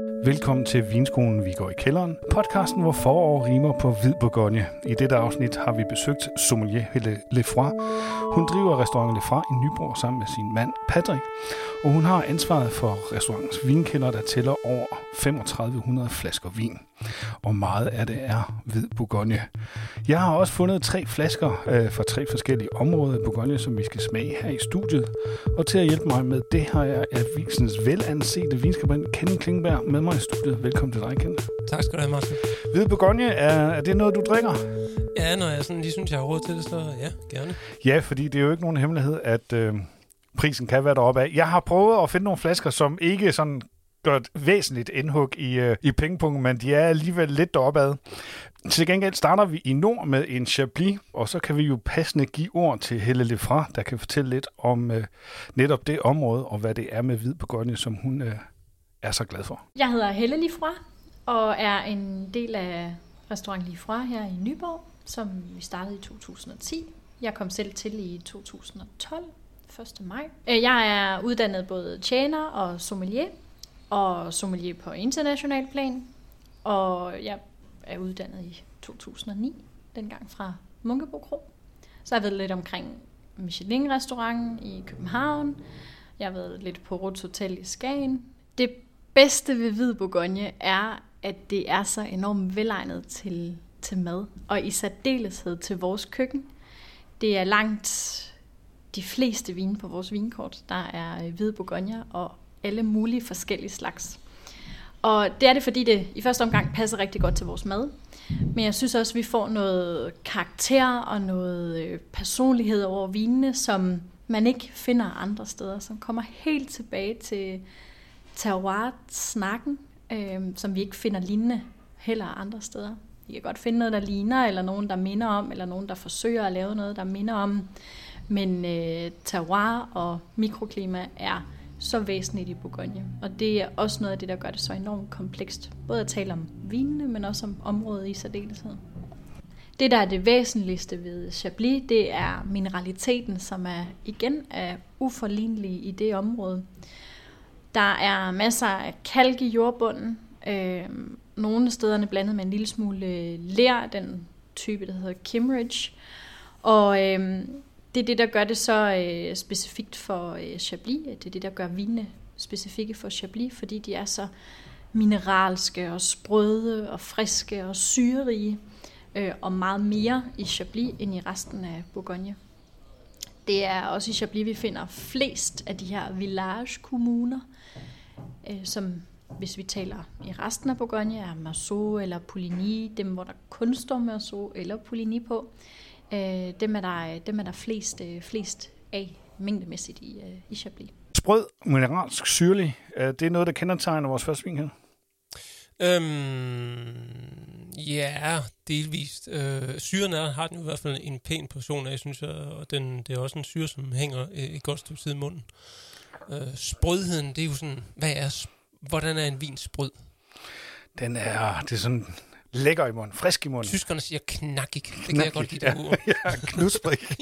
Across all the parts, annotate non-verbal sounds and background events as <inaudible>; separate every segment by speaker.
Speaker 1: Velkommen til Vinskolen Vi går i kælderen, podcasten, hvor forår rimer på hvid Bourgogne. I dette afsnit har vi besøgt sommelier Helle Lefroy. Hun driver restauranten Lefroy i Nyborg sammen med sin mand Patrick, og hun har ansvaret for restaurantens vinkælder, der tæller over 3500 flasker vin. Og meget af det er hvid Bourgogne. Jeg har også fundet tre flasker øh, fra tre forskellige områder i Bourgogne, som vi skal smage her i studiet. Og til at hjælpe mig med det har jeg avisens velansete vinskribent Kenny Klingberg med mig i studiet. Velkommen til dig, Kenny.
Speaker 2: Tak skal du have, Martin.
Speaker 1: Hvid Bourgogne, er, er det noget, du drikker?
Speaker 2: Ja, når jeg sådan lige synes, jeg har råd til det, så ja, gerne.
Speaker 1: Ja, fordi det er jo ikke nogen hemmelighed, at øh, prisen kan være deroppe af. Jeg har prøvet at finde nogle flasker, som ikke sådan gør et væsentligt indhug i, øh, i pingpong, men de er alligevel lidt deroppe ad. Til gengæld starter vi i nord med en Chablis, og så kan vi jo passende give ord til Helle Lefra, der kan fortælle lidt om øh, netop det område, og hvad det er med hvid begonje, som hun øh, er så glad for.
Speaker 3: Jeg hedder Helle Lefra, og er en del af restaurant Lefra her i Nyborg, som vi startede i 2010. Jeg kom selv til i 2012, 1. maj. Øh, jeg er uddannet både tjener og sommelier, og sommelier på international plan, og jeg er uddannet i 2009, dengang fra Munkebo Kro. Så har jeg været lidt omkring Michelin-restauranten i København. Jeg har været lidt på Ruts Hotel i Skagen. Det bedste ved Hvid Bourgogne er, at det er så enormt velegnet til, til mad, og i særdeleshed til vores køkken. Det er langt de fleste vine på vores vinkort, der er øh, Hvid Bourgogne og alle mulige forskellige slags. Og det er det, fordi det i første omgang passer rigtig godt til vores mad. Men jeg synes også, at vi får noget karakter og noget øh, personlighed over vinene, som man ikke finder andre steder, som kommer helt tilbage til terroir-snakken, øh, som vi ikke finder lignende heller andre steder. Vi kan godt finde noget, der ligner, eller nogen, der minder om, eller nogen, der forsøger at lave noget, der minder om. Men øh, terroir og mikroklima er så væsentligt i Bourgogne. Og det er også noget af det, der gør det så enormt komplekst. Både at tale om vinene, men også om området i særdeleshed. Det, der er det væsentligste ved Chablis, det er mineraliteten, som er igen er uforlignelig i det område. Der er masser af kalk i jordbunden. Øh, nogle stederne blandet med en lille smule ler, den type, der hedder Kimmeridge. Og øh, det er det, der gør det så øh, specifikt for øh, Chablis. Det er det, der gør vinene specifikke for Chablis, fordi de er så mineralske og sprøde og friske og syrerige, øh, og meget mere i Chablis end i resten af Bourgogne. Det er også i Chablis, vi finder flest af de her village-kommuner, øh, som hvis vi taler i resten af Bourgogne, er Marceau eller Poligny, dem hvor der kun står Marceau eller Poligny på. Øh, dem, er der, dem er der flest, øh, flest af mængdemæssigt i, øh, i Chablis.
Speaker 1: Sprød, mineralsk, syrlig, øh, det er noget, der kendetegner vores første vin her.
Speaker 2: Øhm, ja, delvist. Øh, syren er, har den i hvert fald en pæn portion af, synes jeg, og den, det er også en syre, som hænger et, et godt stykke tid i munden. Øh, sprødheden, det er jo sådan, hvad er, hvordan er en vin sprød?
Speaker 1: Den er, det er sådan lækker i munden, frisk i munden.
Speaker 2: Tyskerne siger knackig. Det kan jeg godt lide, det ord. <laughs>
Speaker 1: ja, knusbrik. <laughs>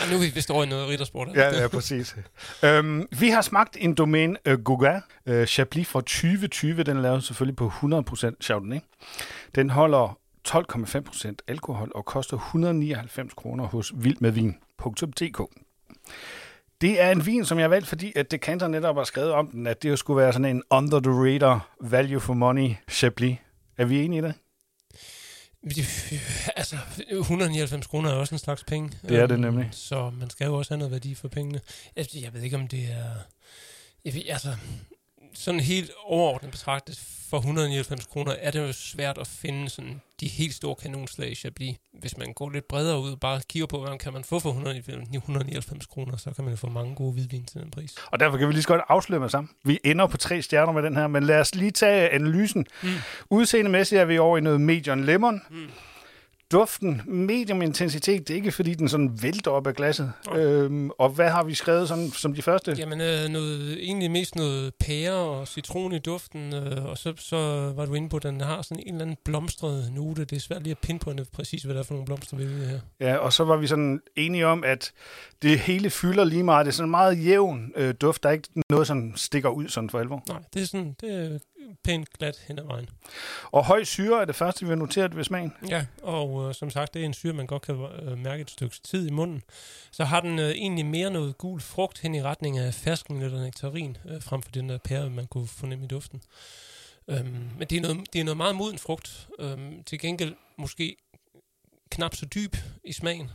Speaker 2: Ja, nu er vi vist over i noget riddersport.
Speaker 1: ja, ja, præcis. Øhm, vi har smagt en domæne uh, Gauguin uh, Chablis fra 2020. Den er lavet selvfølgelig på 100% Chardonnay. Den holder 12,5% alkohol og koster 199 kroner hos vildmedvin.dk. Det er en vin, som jeg har valgt, fordi at Decanter netop har skrevet om den, at det jo skulle være sådan en under the radar value for money Chablis. Er vi enige i det? <laughs>
Speaker 2: Altså, 199 kroner er også en slags penge.
Speaker 1: Det er det
Speaker 2: Øhm,
Speaker 1: nemlig.
Speaker 2: Så man skal jo også have noget værdi for pengene. Altså, jeg ved ikke, om det er... Jeg ved, altså, sådan helt overordnet betragtet, for 199 kroner er det jo svært at finde sådan de helt store kanonslag i Chablis. Hvis man går lidt bredere ud og bare kigger på, hvad kan man få for 199 199 kroner, så kan man få mange gode hvidvin til den pris.
Speaker 1: Og derfor kan vi lige så godt afsløre med sammen. Vi ender på tre stjerner med den her, men lad os lige tage analysen. Mm. Udseendemæssigt er vi over i noget medium lemon. Mm. Duften, medium intensitet, det er ikke fordi den sådan vælter op af glasset. Øhm, og hvad har vi skrevet sådan, som de første?
Speaker 2: Jamen, øh, noget, egentlig mest noget pære og citron i duften, øh, og så, så var du inde på, at den har sådan en eller anden blomstret note. Det er svært lige at pinpointe præcis, hvad der er for nogle blomster, vi er ude i her.
Speaker 1: Ja, og så var vi sådan enige om, at det hele fylder lige meget. Det er sådan en meget jævn øh, duft. Der er ikke noget, som stikker ud sådan for alvor.
Speaker 2: Nej, det er sådan, det er pænt glat hen ad vejen.
Speaker 1: Og høj syre er det første, vi har noteret ved smagen.
Speaker 2: Ja, og øh, som sagt, det er en syre, man godt kan øh, mærke et stykke tid i munden. Så har den øh, egentlig mere noget gul frugt hen i retning af fersken eller nektarin, øh, frem for den der pære, man kunne fornemme i duften. Øhm, men det er, noget, det er noget meget moden frugt. Øhm, til gengæld måske knap så dyb i smagen.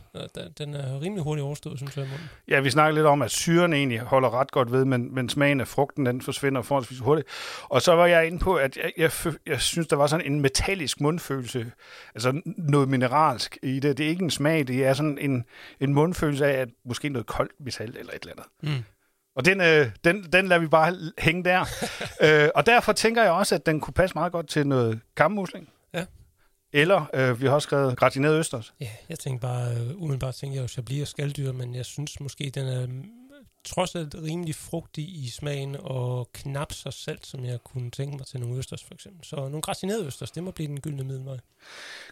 Speaker 2: Den er rimelig hurtigt overstået, synes jeg, i munden.
Speaker 1: Ja, vi snakker lidt om, at syren egentlig holder ret godt ved, men, men smagen af frugten, den forsvinder forholdsvis hurtigt. Og så var jeg inde på, at jeg, jeg, jeg synes, der var sådan en metallisk mundfølelse, altså noget mineralsk i det. Det er ikke en smag, det er sådan en, en mundfølelse af, at måske noget koldt metal eller et eller andet. Mm. Og den, øh, den, den lader vi bare hænge der. <laughs> øh, og derfor tænker jeg også, at den kunne passe meget godt til noget kammusling.
Speaker 2: Ja.
Speaker 1: Eller, øh, vi har også skrevet gratineret østers.
Speaker 2: Ja, jeg tænker bare, øh, umiddelbart tænker jeg jo chablis og skalddyr, men jeg synes måske, den er mm, trods alt rimelig frugtig i smagen, og knap så salt, som jeg kunne tænke mig til nogle østers for eksempel. Så nogle gratinerede østers, det må blive den gyldne middelvej.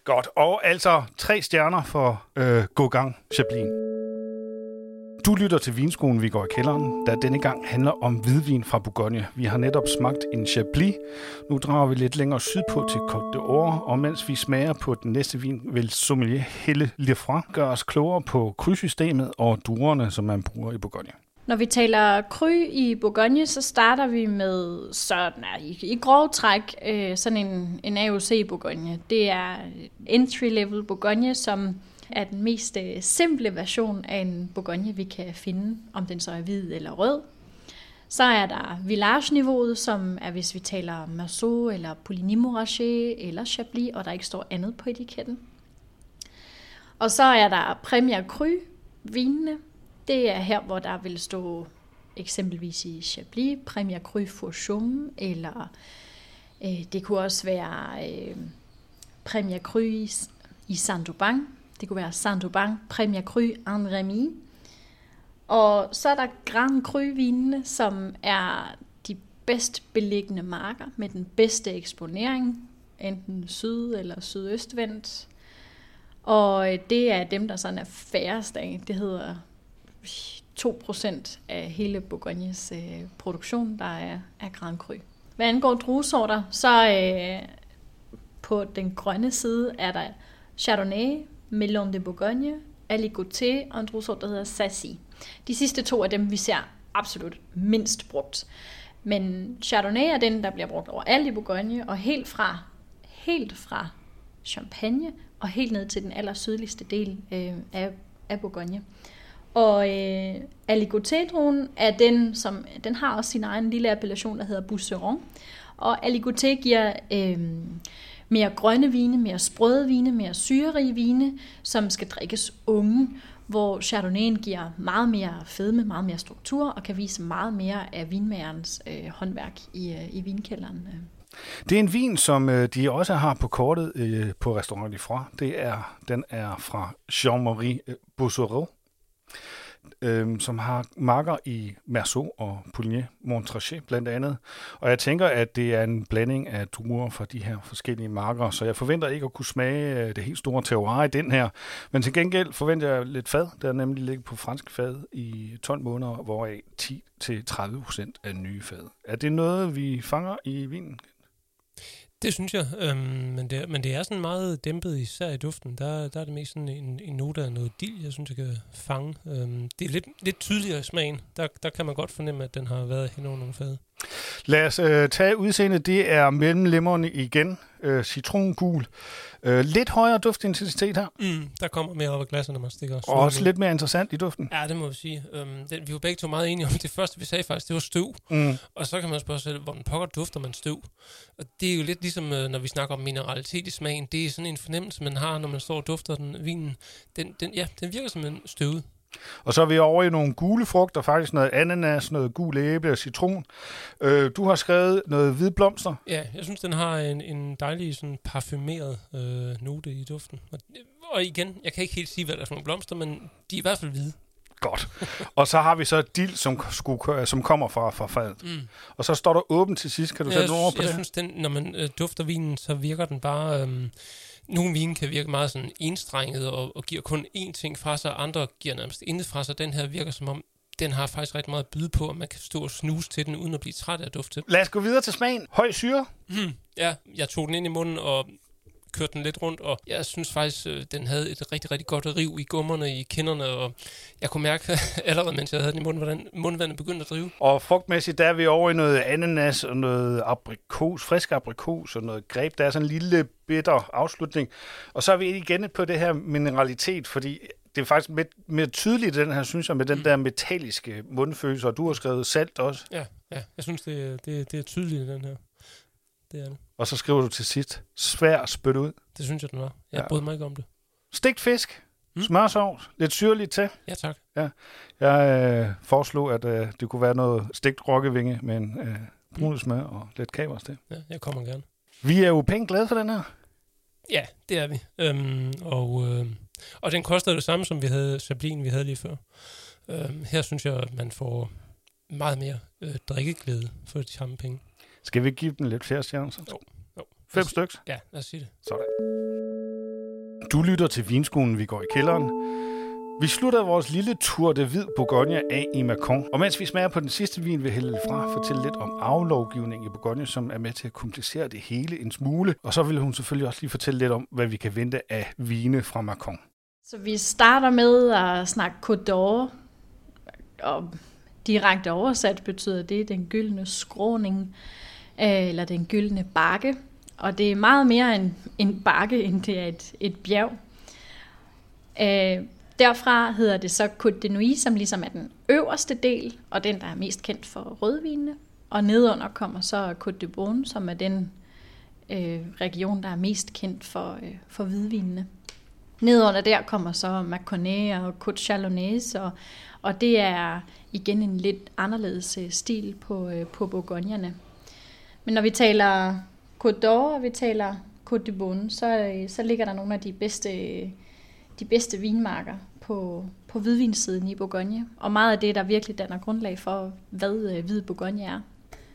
Speaker 1: Godt, og altså tre stjerner for øh, Gogang Chablis. Du lytter til Vinskolen, vi går i kælderen, der denne gang handler om hvidvin fra Bourgogne. Vi har netop smagt en Chablis. Nu drager vi lidt længere sydpå til Côte d'Or, og mens vi smager på den næste vin, vil sommelier Helle Lefroy gøre os klogere på krydssystemet og druerne, som man bruger i Bourgogne.
Speaker 3: Når vi taler kry i Bourgogne, så starter vi med sådan, i, i grov træk øh, sådan en, en AOC i Bourgogne. Det er entry-level Bourgogne, som er den mest øh, simple version af en Bourgogne, vi kan finde, om den så er hvid eller rød. Så er der village-niveauet, som er, hvis vi taler Merceau eller Poligny Mouraget eller Chablis, og der ikke står andet på etiketten. Og så er der Premier Cru vinene. Det er her, hvor der vil stå eksempelvis i Chablis, Premier Cru Fourchum, eller øh, det kunne også være øh, Premier Cru i, i Saint-Aubin, det kunne være Saint-Aubin, Premier Cru, en Remy. Og så er der Grand Cru-vinene, som er de bedst beliggende marker med den bedste eksponering, enten syd- eller sydøstvendt. Og øh, det er dem, der sådan er færrest af. Det hedder øh, 2% af hele Bourgognes øh, produktion, der er, er Grand Cru. Hvad angår druesorter, så øh, på den grønne side er der Chardonnay, Melon de Bourgogne, Aligoté og en druesort, der hedder Sassy. De sidste to er dem, vi ser absolut mindst brugt. Men Chardonnay er den, der bliver brugt overalt i Bourgogne, og helt fra, helt fra Champagne og helt ned til den aller sydligste del øh, af, af Bourgogne. Og øh, Aligoté-druen er den, som den har også sin egen lille appellation, der hedder Bousseron. Og Aligoté giver øh, mere grønne vine, mere sprøde vine, mere syrerige vine, som skal drikkes unge, hvor Chardonnayen giver meget mere fedme, meget mere struktur og kan vise meget mere af vinmagerens øh, håndværk i, øh, i vinkælderen.
Speaker 1: Det er en vin, som øh, de også har på kortet øh, på restauranten fra. Det er, den er fra Jean-Marie øh, Boussereau øh, som har marker i Merceau og Pouligny Montrachet blandt andet. Og jeg tænker, at det er en blanding af druer fra de her forskellige marker, så jeg forventer ikke at kunne smage øh, det helt store terroir i den her. Men til gengæld forventer jeg lidt fad, der er nemlig ligget på fransk fad i 12 måneder, hvoraf 10-30% er nye fad. Er det noget, vi fanger i vinen?
Speaker 2: Det synes jeg, øhm, men, det, men det er sådan meget dæmpet, især i duften. Der, der er det mest sådan en, en note af noget dild, jeg synes, jeg kan fange. Øhm, det er lidt, lidt tydeligere i smagen. Der, der kan man godt fornemme, at den har været hen over nogle fade.
Speaker 1: Lad os øh, tage udseendet. Det er mellem lemmerne igen. Øh, citrongul. Øh, lidt højere duftintensitet her.
Speaker 2: Mm, der kommer mere op af glasserne, når man stikker.
Speaker 1: Og også lidt mere interessant i duften.
Speaker 2: Ja, det må vi sige. Øhm, den, vi var begge to meget enige om, det første vi sagde faktisk, det var støv. Mm. Og så kan man spørge sig, hvordan pokker dufter man støv? Og det er jo lidt ligesom, øh, når vi snakker om mineralitet i smagen. Det er sådan en fornemmelse, man har, når man står og dufter den vinen. Den, den, ja, den virker som en støvet.
Speaker 1: Og så er vi over i nogle gule frugter, faktisk noget ananas, noget gul æble og citron. Øh, du har skrevet noget hvide blomster.
Speaker 2: Ja, jeg synes, den har en, en dejlig sådan parfumeret øh, note i duften. Og, og igen, jeg kan ikke helt sige, hvad der er for nogle blomster, men de er i hvert fald hvide.
Speaker 1: Godt. Og så har vi så dild, som, skulle, som kommer fra, fra fadet. Mm. Og så står der åbent til sidst. Kan du sætte nogle ord på
Speaker 2: jeg
Speaker 1: det?
Speaker 2: Jeg synes, den, når man øh, dufter vinen, så virker den bare... Øh, nogle vine kan virke meget sådan enstrenget og, og giver kun én ting fra sig, andre giver nærmest intet fra sig. Den her virker som om, den har faktisk ret meget at byde på, at man kan stå og snuse til den, uden at blive træt af dufte.
Speaker 1: Lad os gå videre til smagen. Høj syre.
Speaker 2: Mm, ja, jeg tog den ind i munden og kørte den lidt rundt, og jeg synes faktisk, øh, den havde et rigtig, rigtig godt riv i gummerne, i kinderne, og jeg kunne mærke <laughs> allerede, mens jeg havde den i munden, hvordan mundvandet begyndte at drive.
Speaker 1: Og frugtmæssigt, der er vi over i noget ananas og noget aprikos, frisk aprikos og noget greb. Der er sådan en lille bitter afslutning. Og så er vi igen på det her mineralitet, fordi det er faktisk mere, mere tydeligt, den her, synes jeg, med den der metalliske mundfølelse, og du har skrevet salt også.
Speaker 2: Ja, ja. jeg synes, det, er- det, det er tydeligt, den her. Det er det.
Speaker 1: Og så skriver du til sidst, svær at spytte ud.
Speaker 2: Det synes jeg, den var. Jeg
Speaker 1: Ja.
Speaker 2: ja. brød mig ikke om det.
Speaker 1: Stegt fisk,
Speaker 2: Mm.
Speaker 1: smørsovs, lidt syrligt til.
Speaker 2: Ja, tak.
Speaker 1: Jeg øh, foreslog, at øh, det kunne være noget stegt rokkevinge med en øh, brun smør og lidt kavers til.
Speaker 2: Ja, jeg kommer gerne.
Speaker 1: Vi er jo pænt glade for den her.
Speaker 2: Ja, det er vi. Øhm, og, øh, og den koster det samme, som vi havde Sablin, vi havde lige før. Øhm, her synes jeg, at man får meget mere øh, drikkeglæde for de samme penge.
Speaker 1: Skal vi give den lidt flere så?
Speaker 2: Jo, jo.
Speaker 1: Fem stykker.
Speaker 2: Ja, lad os sige det.
Speaker 1: Sådan. Du lytter til Vinskolen, vi går i kælderen. Vi slutter vores lille tur de hvid Bourgogne af i Macon. Og mens vi smager på den sidste vin, vil Helle fra fortælle lidt om aflovgivning i Bourgogne, som er med til at komplicere det hele en smule. Og så vil hun selvfølgelig også lige fortælle lidt om, hvad vi kan vente af vine fra Macon.
Speaker 3: Så vi starter med at snakke Côte d'Or, og direkte oversat betyder det den gyldne skråning, øh, eller den gyldne bakke. Og det er meget mere en, en bakke, end det er et, et bjerg. Øh, derfra hedder det så Côte de Nuit, som ligesom er den øverste del, og den, der er mest kendt for rødvinene. Og nedunder kommer så Côte de Beaune, som er den øh, region, der er mest kendt for, øh, for hvidvinene. Nedunder der kommer så Maconnais og Côte Chalonnaise, og, og det er igen en lidt anderledes øh, stil på, øh, på Bourgognerne. Men når vi taler Côte d'Or og vi taler Côte de Beaune, så, øh, så ligger der nogle af de bedste, de bedste vinmarker på, på hvidvinssiden i Bourgogne. Og meget af det, der virkelig danner grundlag for, hvad øh, hvid Bourgogne er.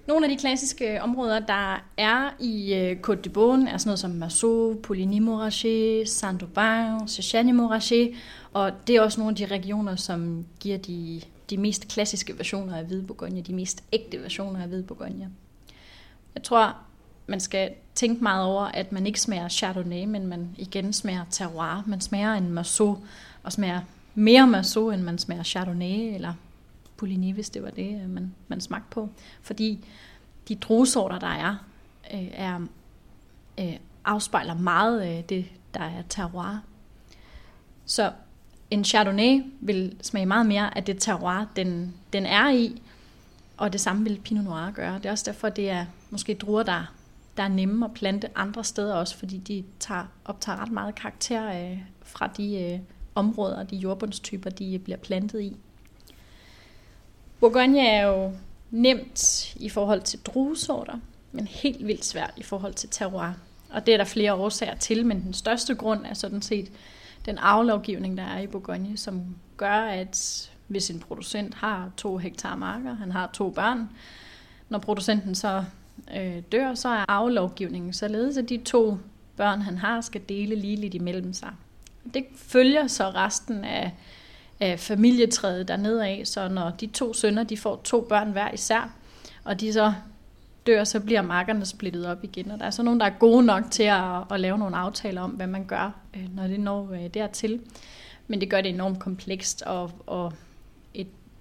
Speaker 3: Nogle af de klassiske områder, der er i øh, Côte de Beaune, er sådan noget som Marceau, Poligny-Montrachet, Saint-Aubin, Chechany-Morachet, og det er også nogle af de regioner, som giver de, de mest klassiske versioner af Hvide Bourgogne, de mest ægte versioner af Hvide Bourgogne. Jeg tror, man skal tænke meget over, at man ikke smager Chardonnay, men man igen smager terroir. Man smager en Marceau, og smager mere Marceau, end man smager Chardonnay, eller Pouligny, hvis det var det, øh, man, man smagte på. Fordi de druesorter, der er, øh, er øh, afspejler meget af det, der er terroir. Så en Chardonnay vil smage meget mere af det terroir, den, den er i, og det samme vil Pinot Noir gøre. Det er også derfor, det er måske druer, der, der er nemme at plante andre steder også, fordi de tager, optager ret meget karakter øh, fra de øh, områder, de jordbundstyper, de øh, bliver plantet i. Bourgogne er jo nemt i forhold til druesorter, men helt vildt svært i forhold til terroir. Og det er der flere årsager til, men den største grund er sådan set den aflovgivning, der er i Bourgogne, som gør, at hvis en producent har to hektar marker, han har to børn, når producenten så øh, dør, så er aflovgivningen således, at de to børn, han har, skal dele ligeligt imellem sig. Det følger så resten af, af familietræet dernede af, så når de to sønner, de får to børn hver især, og de så dør, så bliver markerne splittet op igen. Og der er så nogen, der er gode nok til at, at lave nogle aftaler om, hvad man gør, øh, når det når øh, dertil. Men det gør det enormt komplekst, og, og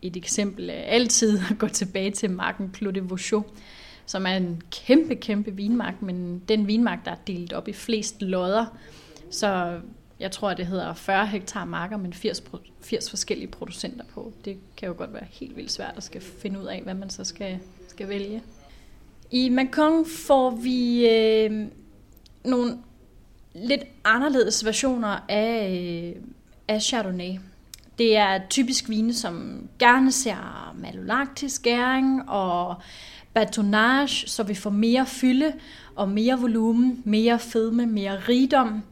Speaker 3: et, eksempel er altid <laughs> at gå tilbage til marken Clos de Vauchot, som er en kæmpe, kæmpe vinmark, men den vinmark, der er delt op i flest lodder. Så jeg tror, det hedder 40 hektar marker, men 80, 80 forskellige producenter på. Det kan jo godt være helt vildt svært at skal finde ud af, hvad man så skal, skal vælge. I Macon får vi øh, nogle lidt anderledes versioner af, øh, af Chardonnay. Det er typisk vine, som gerne ser malolaktisk gæring og batonnage, så vi får mere fylde og mere volumen, mere fedme, mere rigdom.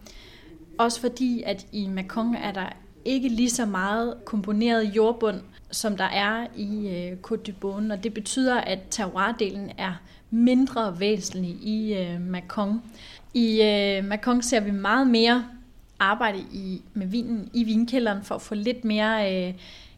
Speaker 3: Også fordi, at i Macon er der ikke lige så meget komponeret jordbund, som der er i øh, Côte de Beaune, og det betyder, at terroirdelen er mindre væsentlig i øh, Macon. I øh, Macon ser vi meget mere arbejde i, med vinen i vinkælderen for at få lidt mere, øh,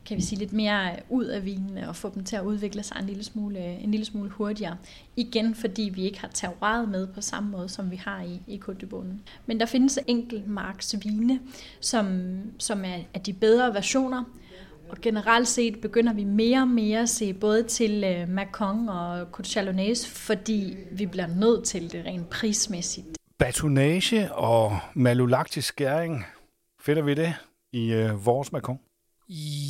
Speaker 3: kan vi sige, lidt mere ud af vinene og få dem til at udvikle sig en lille smule, øh, en lille smule hurtigere. Igen fordi vi ikke har terroiret med på samme måde, som vi har i, i Côte de Men der findes enkeltmarks vine, som, som er, er de bedre versioner, og generelt set begynder vi mere og mere at se både til øh, Macon og Côte Chalonnaise, fordi vi bliver nødt til det rent prismæssigt.
Speaker 1: Batonage og malolaktisk skæring, finder vi det i uh, vores Macon?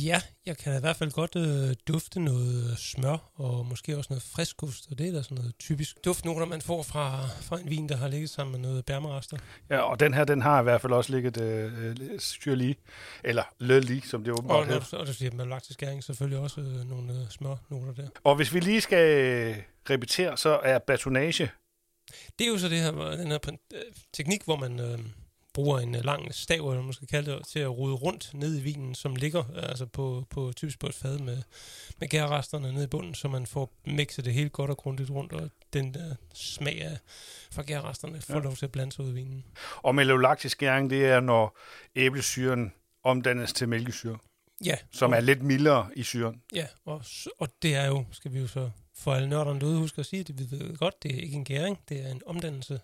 Speaker 2: Ja, jeg kan i hvert fald godt øh, dufte noget smør, og måske også noget friskost, og det er da sådan noget typisk duftnoter, man får fra, fra en vin, der har ligget sammen med noget bærmerester.
Speaker 1: Ja, og den her, den har i hvert fald også ligget øh, syrlig, eller lødlig, som det åbenbart hedder.
Speaker 2: Og, og det siger lagt skæring selvfølgelig også øh, nogle øh, smørnoter der.
Speaker 1: Og hvis vi lige skal øh, repetere, så er batonage...
Speaker 2: Det er jo så det her, den her øh, teknik, hvor man... Øh, bruger en øh, lang stav, eller man måske kalde det, til at rode rundt ned i vinen, som ligger altså på, på typisk på et fad med, med gærresterne nede i bunden, så man får mixet det helt godt og grundigt rundt, og den der smag af fra gærresterne får ja. lov til at blande sig ud i vinen.
Speaker 1: Og melolaktisk gæring, det er, når æblesyren omdannes til mælkesyre.
Speaker 2: Ja.
Speaker 1: Som og, er lidt mildere i syren.
Speaker 2: Ja, og, og det er jo, skal vi jo så for alle nørderne derude husk at sige, det vi ved godt, det er ikke en gæring, det er en omdannelse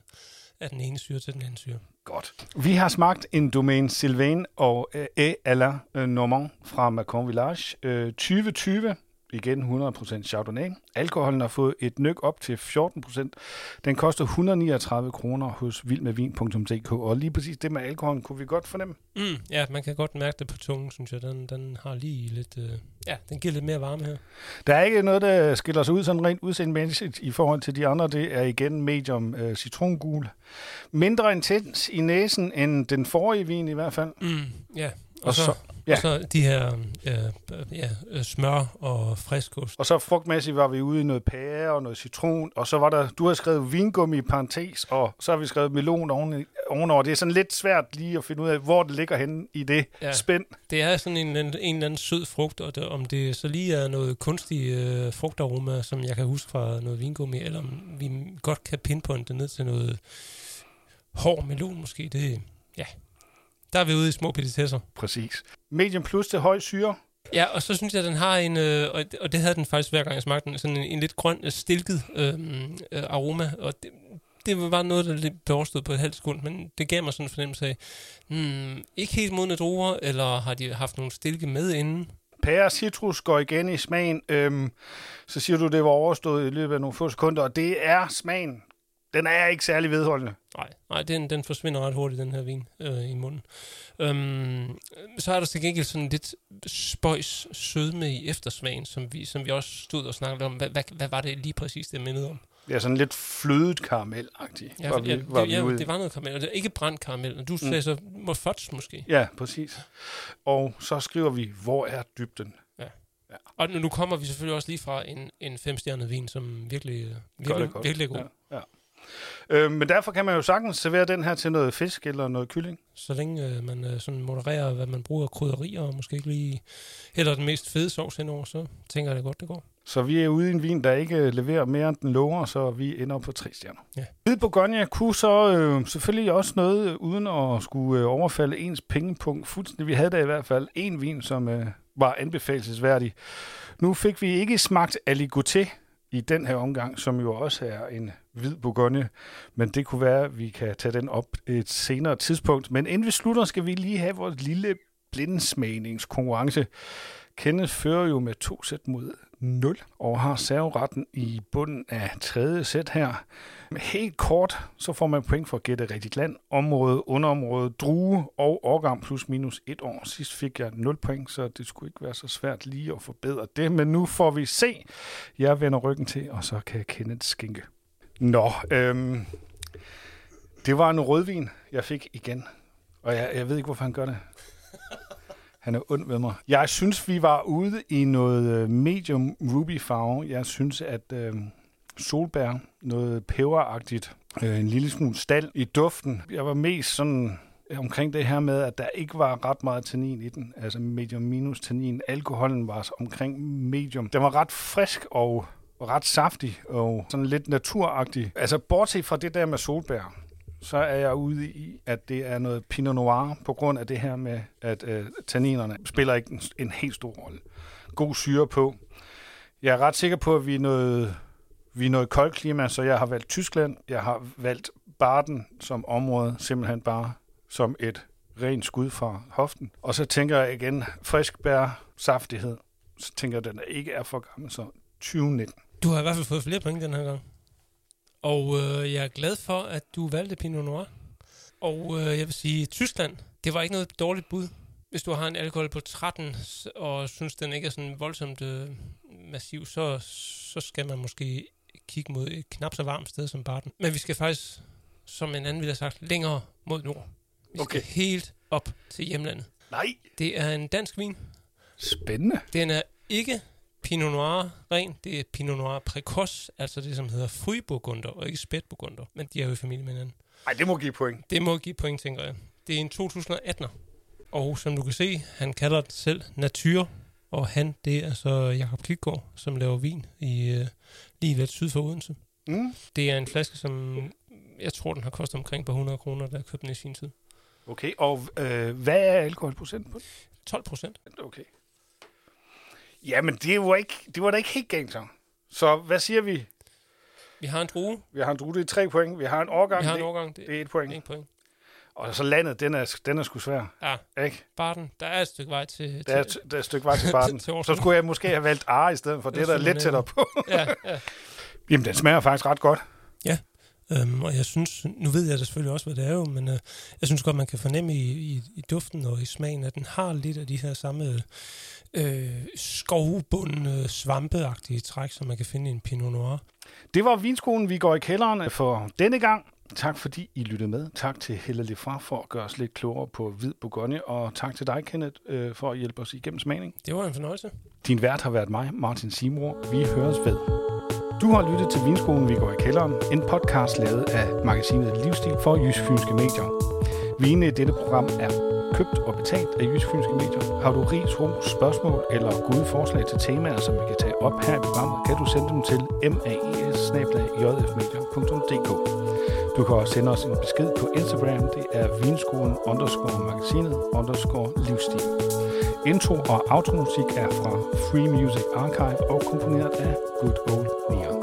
Speaker 2: af den ene syre til den anden syre.
Speaker 1: Godt. Vi har smagt en Domaine Sylvain og E. à la øh, Normand fra Macon Village øh, 2020 igen 100% Chardonnay. Alkoholen har fået et nyk op til 14%. Den koster 139 kroner hos vildmedvin.dk, og lige præcis det med alkoholen kunne vi godt fornemme.
Speaker 2: Mm, ja, man kan godt mærke det på tungen, synes jeg. Den, den har lige lidt... Øh, ja, den giver lidt mere varme her.
Speaker 1: Der er ikke noget, der skiller sig ud sådan rent udseendemæssigt i forhold til de andre. Det er igen medium øh, citrongul. Mindre intens i næsen end den forrige vin i hvert fald.
Speaker 2: Mm, ja, og, og så, så Ja. Og så de her øh, ja, øh, smør og friskost.
Speaker 1: Og så frugtmæssigt var vi ude i noget pære og noget citron, og så var der, du har skrevet vingummi i parentes, og så har vi skrevet melon oven, ovenover. Det er sådan lidt svært lige at finde ud af, hvor det ligger henne i det ja. spænd.
Speaker 2: Det er sådan en, en, en eller anden sød frugt, og det, om det så lige er noget kunstig øh, frugtaroma, som jeg kan huske fra noget vingummi, eller om vi godt kan pinpointe ned til noget hård melon måske. Det, ja, der er vi ude i små petitesser.
Speaker 1: Præcis. Medium plus til høj syre.
Speaker 2: Ja, og så synes jeg, at den har en, øh, og det havde den faktisk hver gang jeg smagte den, sådan en, en lidt grøn, øh, stilket øh, øh, aroma, og det, det var noget, der lidt blev på et halvt sekund, men det gav mig sådan en fornemmelse af, hmm, ikke helt modne druer, eller har de haft nogle stilke med inden?
Speaker 1: Pære citrus går igen i smagen. Øhm, så siger du, det var overstået i løbet af nogle få sekunder, og det er smagen den er ikke særlig vedholdende.
Speaker 2: Nej, nej den, den forsvinder ret hurtigt, den her vin øh, i munden. Øhm, så er der til gengæld sådan lidt spøjs sødme i eftersmagen, som vi, som vi også stod og snakkede om. Hvad, hvad, hvad var det lige præcis, det mindede om?
Speaker 1: Ja, sådan lidt flødet karamel-agtigt.
Speaker 2: Ja, var vi, ja, var det, vi ja det var noget karamel, og det er ikke brændt karamel. Og du mm. sagde så, må fudge måske.
Speaker 1: Ja, præcis. Og så skriver vi, hvor er dybden? Ja.
Speaker 2: ja. Og nu kommer vi selvfølgelig også lige fra en, en femstjernet vin, som virkelig, virkelig, virkelig er god. Ja, ja.
Speaker 1: Øh, men derfor kan man jo sagtens servere den her til noget fisk eller noget kylling.
Speaker 2: Så længe øh, man øh, sådan modererer, hvad man bruger krydderier, og måske ikke lige hælder den mest fede sovs henover, så tænker jeg det godt, det går.
Speaker 1: Så vi er ude i en vin, der ikke leverer mere end den lover, så vi ender på tre stjerner. Ja. Hvid Bourgogne kunne så øh, selvfølgelig også noget, uden at skulle øh, overfalde ens pengepunkt fuldstændig. Vi havde da i hvert fald en vin, som øh, var anbefalesværdig. Nu fik vi ikke smagt Aligoté, i den her omgang, som jo også er en hvid Bourgogne. Men det kunne være, at vi kan tage den op et senere tidspunkt. Men inden vi slutter, skal vi lige have vores lille blindsmagningskonkurrence. Kenneth fører jo med to sæt mod 0 og har serveretten i bunden af tredje sæt her. Helt kort, så får man point for at gætte rigtigt land, område, underområde, drue og årgang plus minus et år. Sidst fik jeg 0 point, så det skulle ikke være så svært lige at forbedre det. Men nu får vi se. Jeg vender ryggen til, og så kan Kenneth skænke. Nå, øhm, det var en rødvin, jeg fik igen. Og jeg, jeg ved ikke, hvorfor han gør det. Han er ond ved mig. Jeg synes, vi var ude i noget øh, medium ruby farve. Jeg synes, at øh, solbær, noget peberagtigt, øh, en lille smule stald i duften. Jeg var mest sådan øh, omkring det her med, at der ikke var ret meget tannin i den, altså medium minus tannin. Alkoholen var omkring medium. Den var ret frisk og ret saftig og sådan lidt naturagtig. Altså bortset fra det der med solbær, så er jeg ude i, at det er noget Pinot Noir, på grund af det her med, at øh, tanninerne spiller ikke en, en helt stor rolle. God syre på. Jeg er ret sikker på, at vi er noget, vi er noget koldt klima, så jeg har valgt Tyskland. Jeg har valgt Baden som område, simpelthen bare som et rent skud fra hoften. Og så tænker jeg igen, frisk bær, saftighed. Så tænker jeg, at den ikke er for gammel, så 2019.
Speaker 2: Du har i hvert fald fået flere point den her gang. Og øh, jeg er glad for, at du valgte Pinot Noir. Og øh, jeg vil sige, Tyskland, det var ikke noget dårligt bud. Hvis du har en alkohol på 13, og synes, den ikke er sådan voldsomt øh, massiv, så, så skal man måske kigge mod et knap så varmt sted som Barton. Men vi skal faktisk, som en anden ville have sagt, længere mod nord. Vi
Speaker 1: Okay.
Speaker 2: skal helt op til hjemlandet.
Speaker 1: Nej,
Speaker 2: Det er en dansk vin.
Speaker 1: spændende.
Speaker 2: Den er ikke Pinot Noir ren, det er Pinot Noir Precoce, altså det, som hedder Fryburgunder, og ikke Spætburgunder, men de er jo i familie med hinanden.
Speaker 1: Nej, det må give point.
Speaker 2: Det må give point, tænker jeg. Det er en 2018'er, og som du kan se, han kalder det selv Natur, og han, det er så Jakob Klitgaard, som laver vin i øh, lige lidt syd for Odense.
Speaker 1: Mm.
Speaker 2: Det er en flaske, som jeg tror, den har kostet omkring par hundrede kroner, da jeg købte den i sin tid.
Speaker 1: Okay, og øh, hvad er alkoholprocenten på
Speaker 2: 12 procent.
Speaker 1: Okay. Jamen, det var, ikke, det var da ikke helt galt så. Så hvad siger vi?
Speaker 2: Vi har en drue,
Speaker 1: Vi har en drue, det er tre point. Vi har en årgang,
Speaker 2: vi har en
Speaker 1: det,
Speaker 2: årgang, det
Speaker 1: det er et point.
Speaker 2: en point.
Speaker 1: Og så landet, den er, den er sgu svær.
Speaker 2: Ja,
Speaker 1: Ikke?
Speaker 2: Barten, der er et stykke vej til...
Speaker 1: Der er,
Speaker 2: til
Speaker 1: der er et stykke vej til barten. <laughs>
Speaker 2: Til
Speaker 1: så skulle jeg måske have valgt Are i stedet for. Det,
Speaker 2: Det
Speaker 1: er
Speaker 2: er
Speaker 1: der lidt tættere på.
Speaker 2: ja, ja. <laughs>
Speaker 1: Jamen, den smager faktisk ret godt.
Speaker 2: Øhm, og jeg synes, nu ved jeg da selvfølgelig også, hvad det er jo, men øh, jeg synes godt, man kan fornemme i, i, i duften og i smagen, at den har lidt af de her samme øh, skovbundne, svampeagtige træk, som man kan finde i en Pinot Noir.
Speaker 1: Det var vinskolen, vi går i kælderen for denne gang. Tak fordi I lyttede med. Tak til Helle Lefra for at gøre os lidt klogere på hvid Bourgogne. Og tak til dig, Kenneth, øh, for at hjælpe os igennem smagning.
Speaker 2: Det var en fornøjelse.
Speaker 1: Din vært har været mig, Martin Simor. Vi høres ved. Du har lyttet til Vinskolen, vi går i kælderen. En podcast lavet af magasinet Livsstil for Jysk Fynske Medier. Vinene i dette program er købt og betalt af Jysk Fynske Medier. Har du ris, ros, spørgsmål eller gode forslag til temaer, som vi kan tage op her i programmet, kan du sende dem til maes Du kan også sende os en besked på Instagram. Det er vinskolen underscore magasinet underscore livsstil. Intro og outro musik er fra Free Music Archive og komponeret af Good Old Neon.